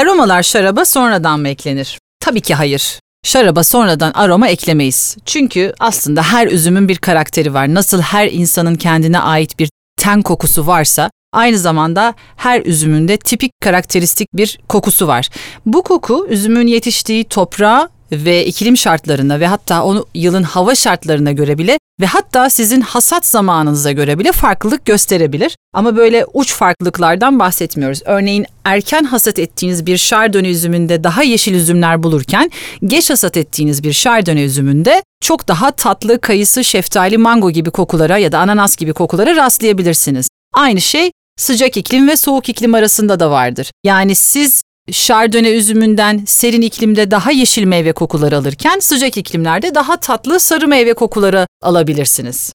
Aromalar şaraba sonradan mı eklenir? Tabii ki hayır. Şaraba sonradan aroma eklemeyiz. Çünkü aslında her üzümün bir karakteri var. Nasıl her insanın kendine ait bir ten kokusu varsa aynı zamanda her üzümünde tipik karakteristik bir kokusu var. Bu koku üzümün yetiştiği toprağa ve iklim şartlarına ve hatta onu yılın hava şartlarına göre bile ve hatta sizin hasat zamanınıza göre bile farklılık gösterebilir. Ama böyle uç farklılıklardan bahsetmiyoruz. Örneğin erken hasat ettiğiniz bir şardonnay üzümünde daha yeşil üzümler bulurken geç hasat ettiğiniz bir şardonnay üzümünde çok daha tatlı kayısı, şeftali, mango gibi kokulara ya da ananas gibi kokulara rastlayabilirsiniz. Aynı şey sıcak iklim ve soğuk iklim arasında da vardır. Yani siz Şardone üzümünden serin iklimde daha yeşil meyve kokuları alırken sıcak iklimlerde daha tatlı sarı meyve kokuları alabilirsiniz.